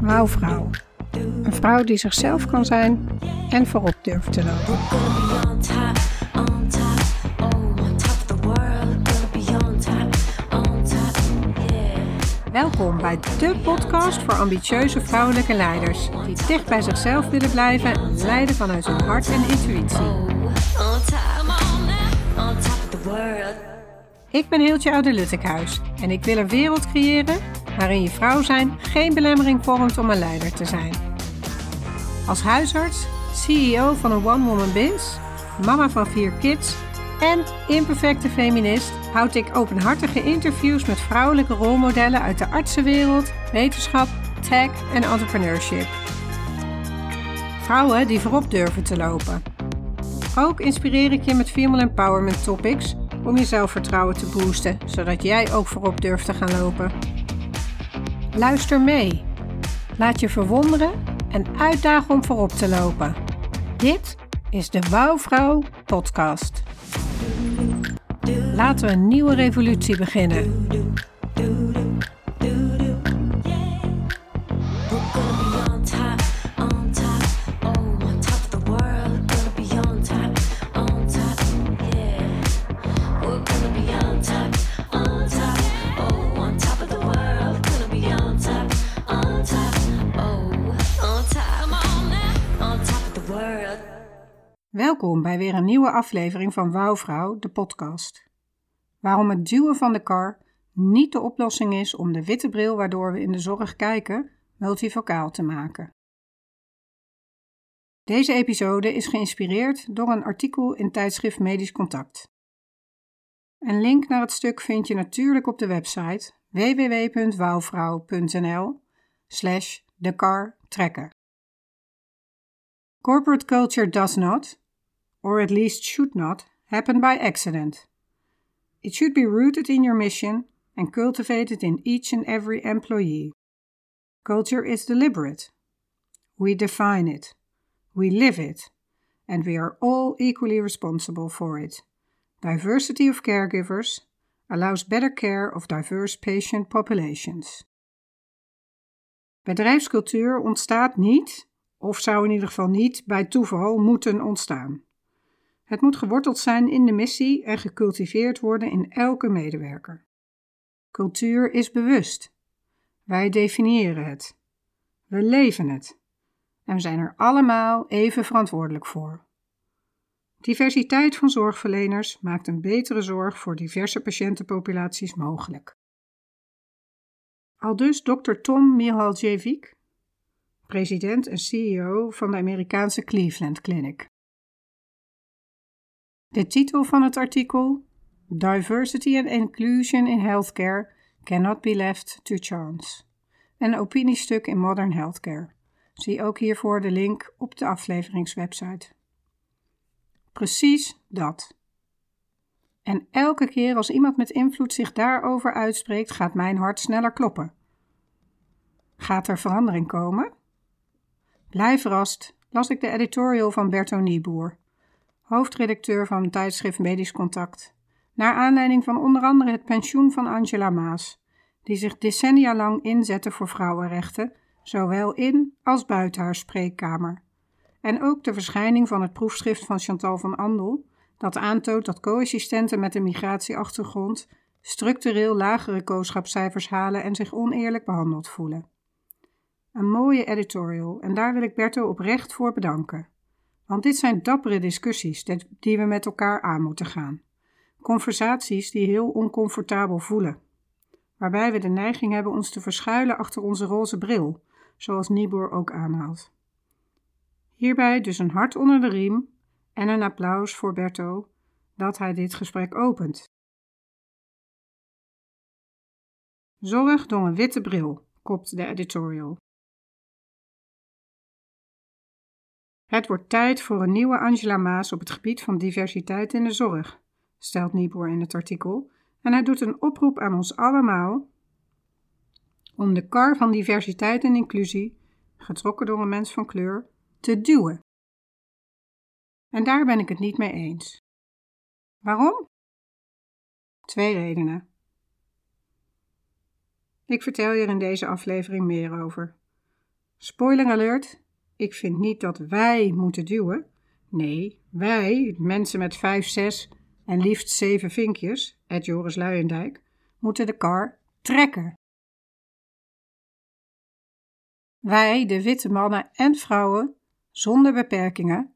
Wauwvrouw. Een vrouw die zichzelf kan zijn en voorop durft te lopen. Welkom bij de podcast voor ambitieuze vrouwelijke leiders die dicht bij zichzelf willen blijven en leiden vanuit hun hart en intuïtie. Ik ben Hiltje Oude Luttekhuis en ik wil een wereld creëren waarin je vrouw zijn geen belemmering vormt om een leider te zijn. Als huisarts, CEO van een one-woman biz, mama van vier kids en imperfecte feminist houd ik openhartige interviews met vrouwelijke rolmodellen uit de artsenwereld, wetenschap, tech en entrepreneurship. Vrouwen die voorop durven te lopen. Ook inspireer ik je met female empowerment topics om je zelfvertrouwen te boosten, zodat jij ook voorop durft te gaan lopen. Luister mee. Laat je verwonderen en uitdagen om voorop te lopen. Dit is de Wouwvrouw podcast. Laten we een nieuwe revolutie beginnen. Welkom bij weer een nieuwe aflevering van Wouwvrouw, de podcast. Waarom het duwen van de kar niet de oplossing is om de witte bril waardoor we in de zorg kijken multifocaal te maken. Deze episode is geïnspireerd door een artikel in tijdschrift Medisch Contact. Een link naar het stuk vind je natuurlijk op de website www.wouwvrouw.nl slash de. Corporate culture does not, or at least should not, happen by accident. It should be rooted in your mission and cultivated in each and every employee. Culture is deliberate. We define it, we live it, and we are all equally responsible for it. Diversity of caregivers allows better care of diverse patient populations. Bedrijfscultuur ontstaat niet, of zou in ieder geval niet bij toeval moeten ontstaan. Het moet geworteld zijn in de missie en gecultiveerd worden in elke medewerker. Cultuur is bewust. Wij definiëren het. We leven het. En we zijn er allemaal even verantwoordelijk voor. Diversiteit van zorgverleners maakt een betere zorg voor diverse patiëntenpopulaties mogelijk. Aldus Dr. Tom Mihaljevic, president en CEO van de Amerikaanse Cleveland Clinic. De titel van het artikel: Diversity and Inclusion in Healthcare cannot be left to chance. Een opiniestuk in Modern Healthcare. Zie ook hiervoor de link op de afleveringswebsite. Precies dat. En elke keer als iemand met invloed zich daarover uitspreekt, gaat mijn hart sneller kloppen. Gaat er verandering komen? Blijf verrast, las ik de editorial van Berto Nieboer, hoofdredacteur van het tijdschrift Medisch Contact, naar aanleiding van onder andere het pensioen van Angela Maas, die zich decennia lang inzette voor vrouwenrechten, zowel in als buiten haar spreekkamer. En ook de verschijning van het proefschrift van Chantal van Andel, dat aantoont dat co-assistenten met een migratieachtergrond structureel lagere kooschapscijfers halen en zich oneerlijk behandeld voelen. Een mooie editorial en daar wil ik Berto oprecht voor bedanken. Want dit zijn dappere discussies die we met elkaar aan moeten gaan. Conversaties die heel oncomfortabel voelen. Waarbij we de neiging hebben ons te verschuilen achter onze roze bril, zoals Niebuhr ook aanhaalt. Hierbij dus een hart onder de riem en een applaus voor Berto dat hij dit gesprek opent. Zorg door een witte bril, kopt de editorial. Het wordt tijd voor een nieuwe Angela Maas op het gebied van diversiteit in de zorg, stelt Niebuhr in het artikel, en hij doet een oproep aan ons allemaal om de kar van diversiteit en inclusie, getrokken door een mens van kleur, te duwen. En daar ben ik het niet mee eens. Waarom? Twee redenen. Ik vertel je er in deze aflevering meer over. Spoiler alert: ik vind niet dat wij moeten duwen. Nee, wij, mensen met vijf, zes en liefst zeven vinkjes, Ed Joris Luijendijk, moeten de kar trekken. Wij, de witte mannen en vrouwen, zonder beperkingen,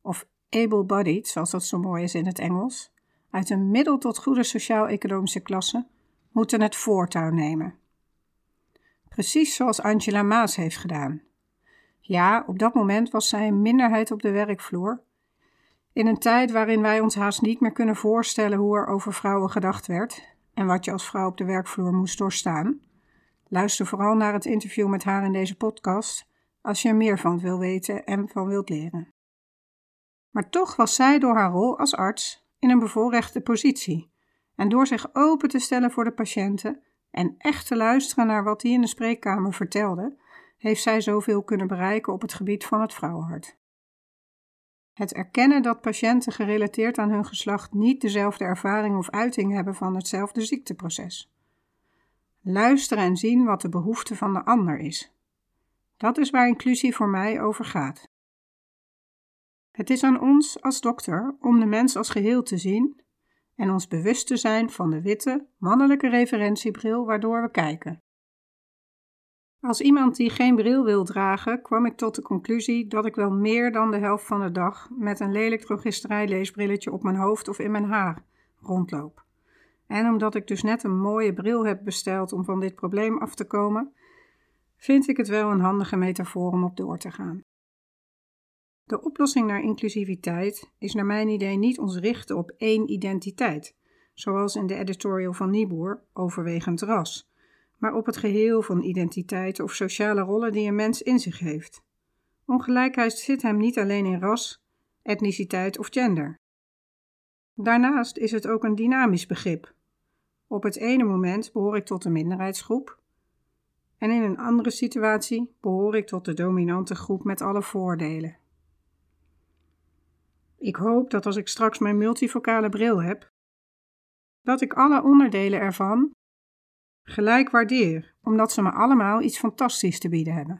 of able-bodied, zoals dat zo mooi is in het Engels, uit een middel tot goede sociaal-economische klasse, moeten het voortouw nemen. Precies zoals Angela Maas heeft gedaan. Ja, op dat moment was zij een minderheid op de werkvloer. In een tijd waarin wij ons haast niet meer kunnen voorstellen hoe er over vrouwen gedacht werd en wat je als vrouw op de werkvloer moest doorstaan. Luister vooral naar het interview met haar in deze podcast als je er meer van wil weten en van wilt leren. Maar toch was zij door haar rol als arts in een bevoorrechte positie. En door zich open te stellen voor de patiënten en echt te luisteren naar wat hij in de spreekkamer vertelde, heeft zij zoveel kunnen bereiken op het gebied van het vrouwenhart. Het erkennen dat patiënten gerelateerd aan hun geslacht niet dezelfde ervaring of uiting hebben van hetzelfde ziekteproces. Luisteren en zien wat de behoefte van de ander is. Dat is waar inclusie voor mij over gaat. Het is aan ons als dokter om de mens als geheel te zien en ons bewust te zijn van de witte, mannelijke referentiebril waardoor we kijken. Als iemand die geen bril wil dragen, kwam ik tot de conclusie dat ik wel meer dan de helft van de dag met een lelijk drogisterijleesbrilletje op mijn hoofd of in mijn haar rondloop. En omdat ik dus net een mooie bril heb besteld om van dit probleem af te komen, vind ik het wel een handige metafoor om op door te gaan. De oplossing naar inclusiviteit is naar mijn idee niet ons richten op één identiteit, zoals in de editorial van Nieboer overwegend ras, maar op het geheel van identiteiten of sociale rollen die een mens in zich heeft. Ongelijkheid zit hem niet alleen in ras, etniciteit of gender. Daarnaast is het ook een dynamisch begrip. Op het ene moment behoor ik tot een minderheidsgroep, en in een andere situatie behoor ik tot de dominante groep met alle voordelen. Ik hoop dat als ik straks mijn multivocale bril heb, dat ik alle onderdelen ervan gelijk waardeer, omdat ze me allemaal iets fantastisch te bieden hebben.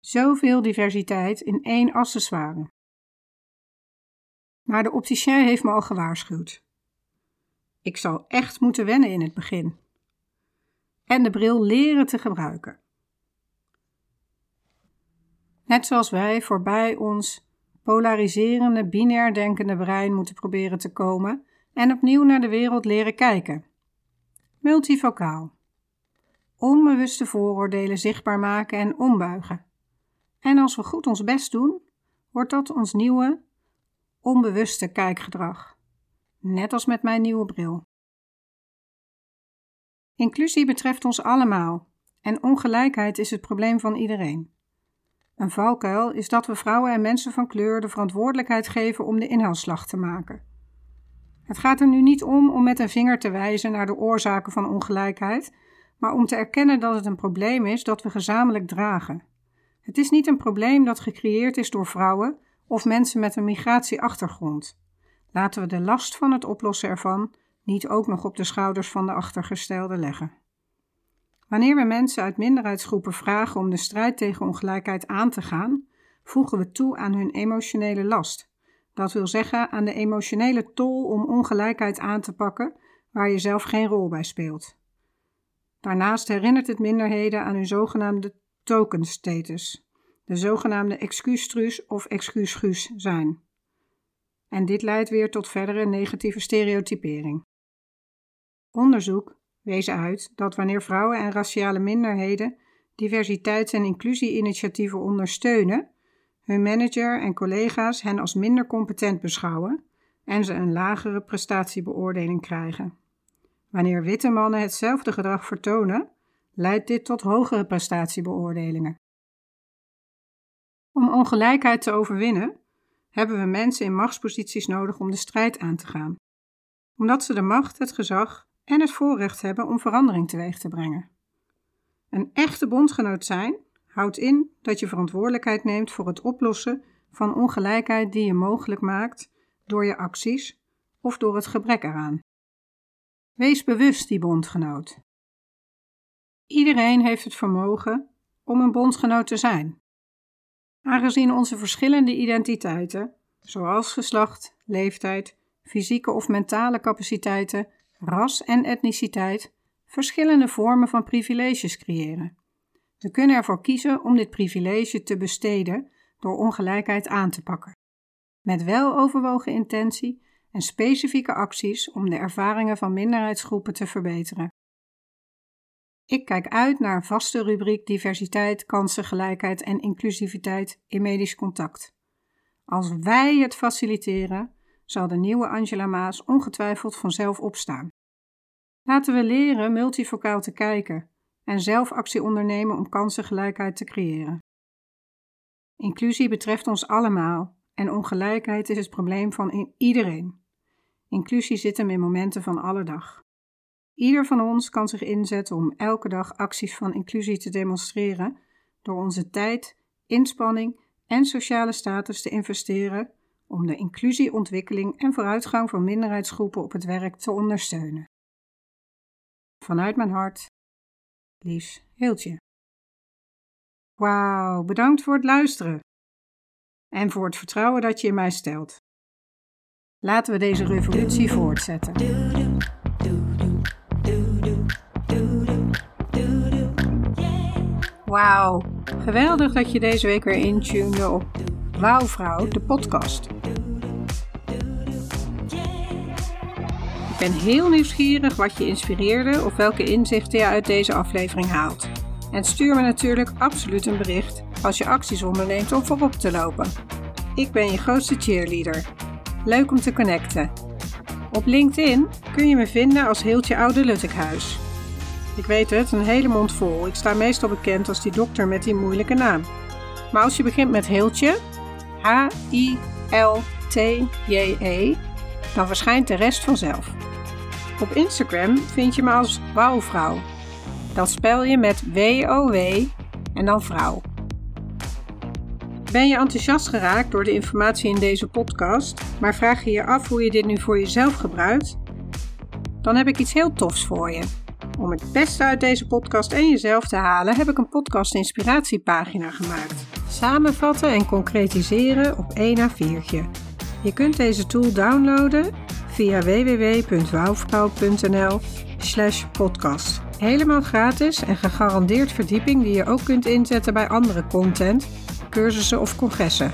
Zoveel diversiteit in één accessoire. Maar de opticien heeft me al gewaarschuwd. Ik zal echt moeten wennen in het begin. En de bril leren te gebruiken. Net zoals wij voorbij ons polariserende, binair denkende brein moeten proberen te komen en opnieuw naar de wereld leren kijken. Multivocaal. Onbewuste vooroordelen zichtbaar maken en ombuigen. En als we goed ons best doen, wordt dat ons nieuwe, onbewuste kijkgedrag. Net als met mijn nieuwe bril. Inclusie betreft ons allemaal en ongelijkheid is het probleem van iedereen. Een valkuil is dat we vrouwen en mensen van kleur de verantwoordelijkheid geven om de inhaalslag te maken. Het gaat er nu niet om om met een vinger te wijzen naar de oorzaken van ongelijkheid, maar om te erkennen dat het een probleem is dat we gezamenlijk dragen. Het is niet een probleem dat gecreëerd is door vrouwen of mensen met een migratieachtergrond. Laten we de last van het oplossen ervan niet ook nog op de schouders van de achtergestelde leggen. Wanneer we mensen uit minderheidsgroepen vragen om de strijd tegen ongelijkheid aan te gaan, voegen we toe aan hun emotionele last. Dat wil zeggen aan de emotionele tol om ongelijkheid aan te pakken waar je zelf geen rol bij speelt. Daarnaast herinnert het minderheden aan hun zogenaamde token status, de zogenaamde excuustruus of excuusguus zijn. En dit leidt weer tot verdere negatieve stereotypering. Onderzoek wees uit dat wanneer vrouwen en raciale minderheden diversiteits- en inclusie-initiatieven ondersteunen, hun manager en collega's hen als minder competent beschouwen en ze een lagere prestatiebeoordeling krijgen. Wanneer witte mannen hetzelfde gedrag vertonen, leidt dit tot hogere prestatiebeoordelingen. Om ongelijkheid te overwinnen, hebben we mensen in machtsposities nodig om de strijd aan te gaan. Omdat ze de macht, het gezag en het voorrecht hebben om verandering teweeg te brengen. Een echte bondgenoot zijn houdt in dat je verantwoordelijkheid neemt voor het oplossen van ongelijkheid die je mogelijk maakt door je acties of door het gebrek eraan. Wees bewust die bondgenoot. iedereen heeft het vermogen om een bondgenoot te zijn. Aangezien onze verschillende identiteiten, zoals geslacht, leeftijd, fysieke of mentale capaciteiten, ras en etniciteit, verschillende vormen van privileges creëren. We kunnen ervoor kiezen om dit privilege te besteden door ongelijkheid aan te pakken. Met weloverwogen intentie en specifieke acties om de ervaringen van minderheidsgroepen te verbeteren. Ik kijk uit naar een vaste rubriek diversiteit, kansengelijkheid en inclusiviteit in medisch contact. Als wij het faciliteren, zal de nieuwe Angela Maas ongetwijfeld vanzelf opstaan. Laten we leren multifocaal te kijken en zelf actie ondernemen om kansengelijkheid te creëren. Inclusie betreft ons allemaal en ongelijkheid is het probleem van iedereen. Inclusie zit hem in momenten van alle dag. Ieder van ons kan zich inzetten om elke dag acties van inclusie te demonstreren door onze tijd, inspanning en sociale status te investeren om de inclusieontwikkeling en vooruitgang van minderheidsgroepen op het werk te ondersteunen. Vanuit mijn hart, Lies Heeltje. Wauw, bedankt voor het luisteren en voor het vertrouwen dat je in mij stelt. Laten we deze revolutie voortzetten. Wauw, geweldig dat je deze week weer intunede op Wauwvrouw, de podcast. Ben heel nieuwsgierig wat je inspireerde of welke inzichten je uit deze aflevering haalt. En stuur me natuurlijk absoluut een bericht als je acties onderneemt om voorop te lopen. Ik ben je grootste cheerleader. Leuk om te connecten. Op LinkedIn kun je me vinden als Heeltje Oude Luttekhuis. Ik weet het, een hele mond vol. Ik sta meestal bekend als die dokter met die moeilijke naam. Maar als je begint met Heeltje, H-I-L-T-J-E, dan verschijnt de rest vanzelf. Op Instagram vind je me als Wouwvrouw. Dat spel je met W-O-W en dan vrouw. Ben je enthousiast geraakt door de informatie in deze podcast, maar vraag je je af hoe je dit nu voor jezelf gebruikt? Dan heb ik iets heel tofs voor je. Om het beste uit deze podcast en jezelf te halen, heb ik een podcast inspiratiepagina gemaakt. Samenvatten en concretiseren op 1 A4'tje. Je kunt deze tool downloaden via www.wouwvrouw.nl slash podcast. Helemaal gratis en gegarandeerd verdieping die je ook kunt inzetten bij andere content, cursussen of congressen.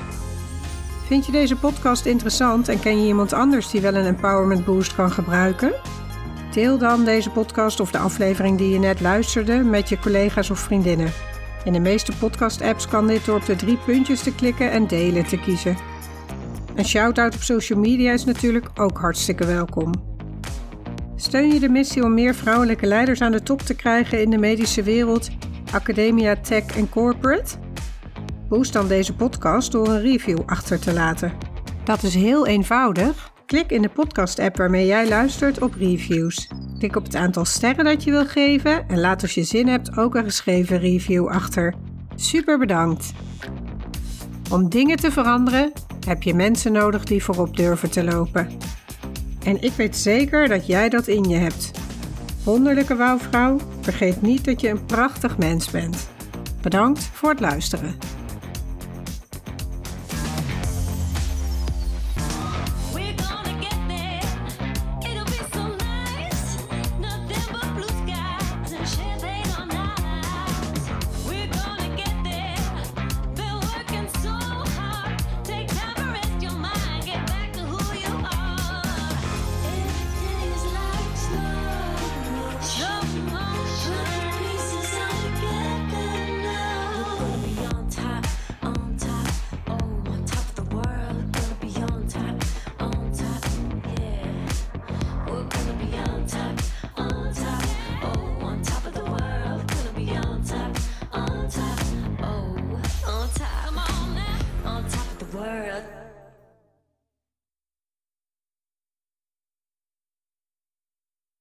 Vind je deze podcast interessant en ken je iemand anders die wel een empowerment boost kan gebruiken? Deel dan deze podcast of de aflevering die je net luisterde met je collega's of vriendinnen. In de meeste podcast-apps kan dit door op de drie puntjes te klikken en delen te kiezen. Een shout-out op social media is natuurlijk ook hartstikke welkom. Steun je de missie om meer vrouwelijke leiders aan de top te krijgen in de medische wereld, academia, tech en corporate? Boost dan deze podcast door een review achter te laten. Dat is heel eenvoudig. Klik in de podcast-app waarmee jij luistert op reviews. Klik op het aantal sterren dat je wil geven en laat als je zin hebt ook een geschreven review achter. Super bedankt! Om dingen te veranderen heb je mensen nodig die voorop durven te lopen. En ik weet zeker dat jij dat in je hebt. Wonderlijke wouwvrouw, vergeet niet dat je een prachtig mens bent. Bedankt voor het luisteren.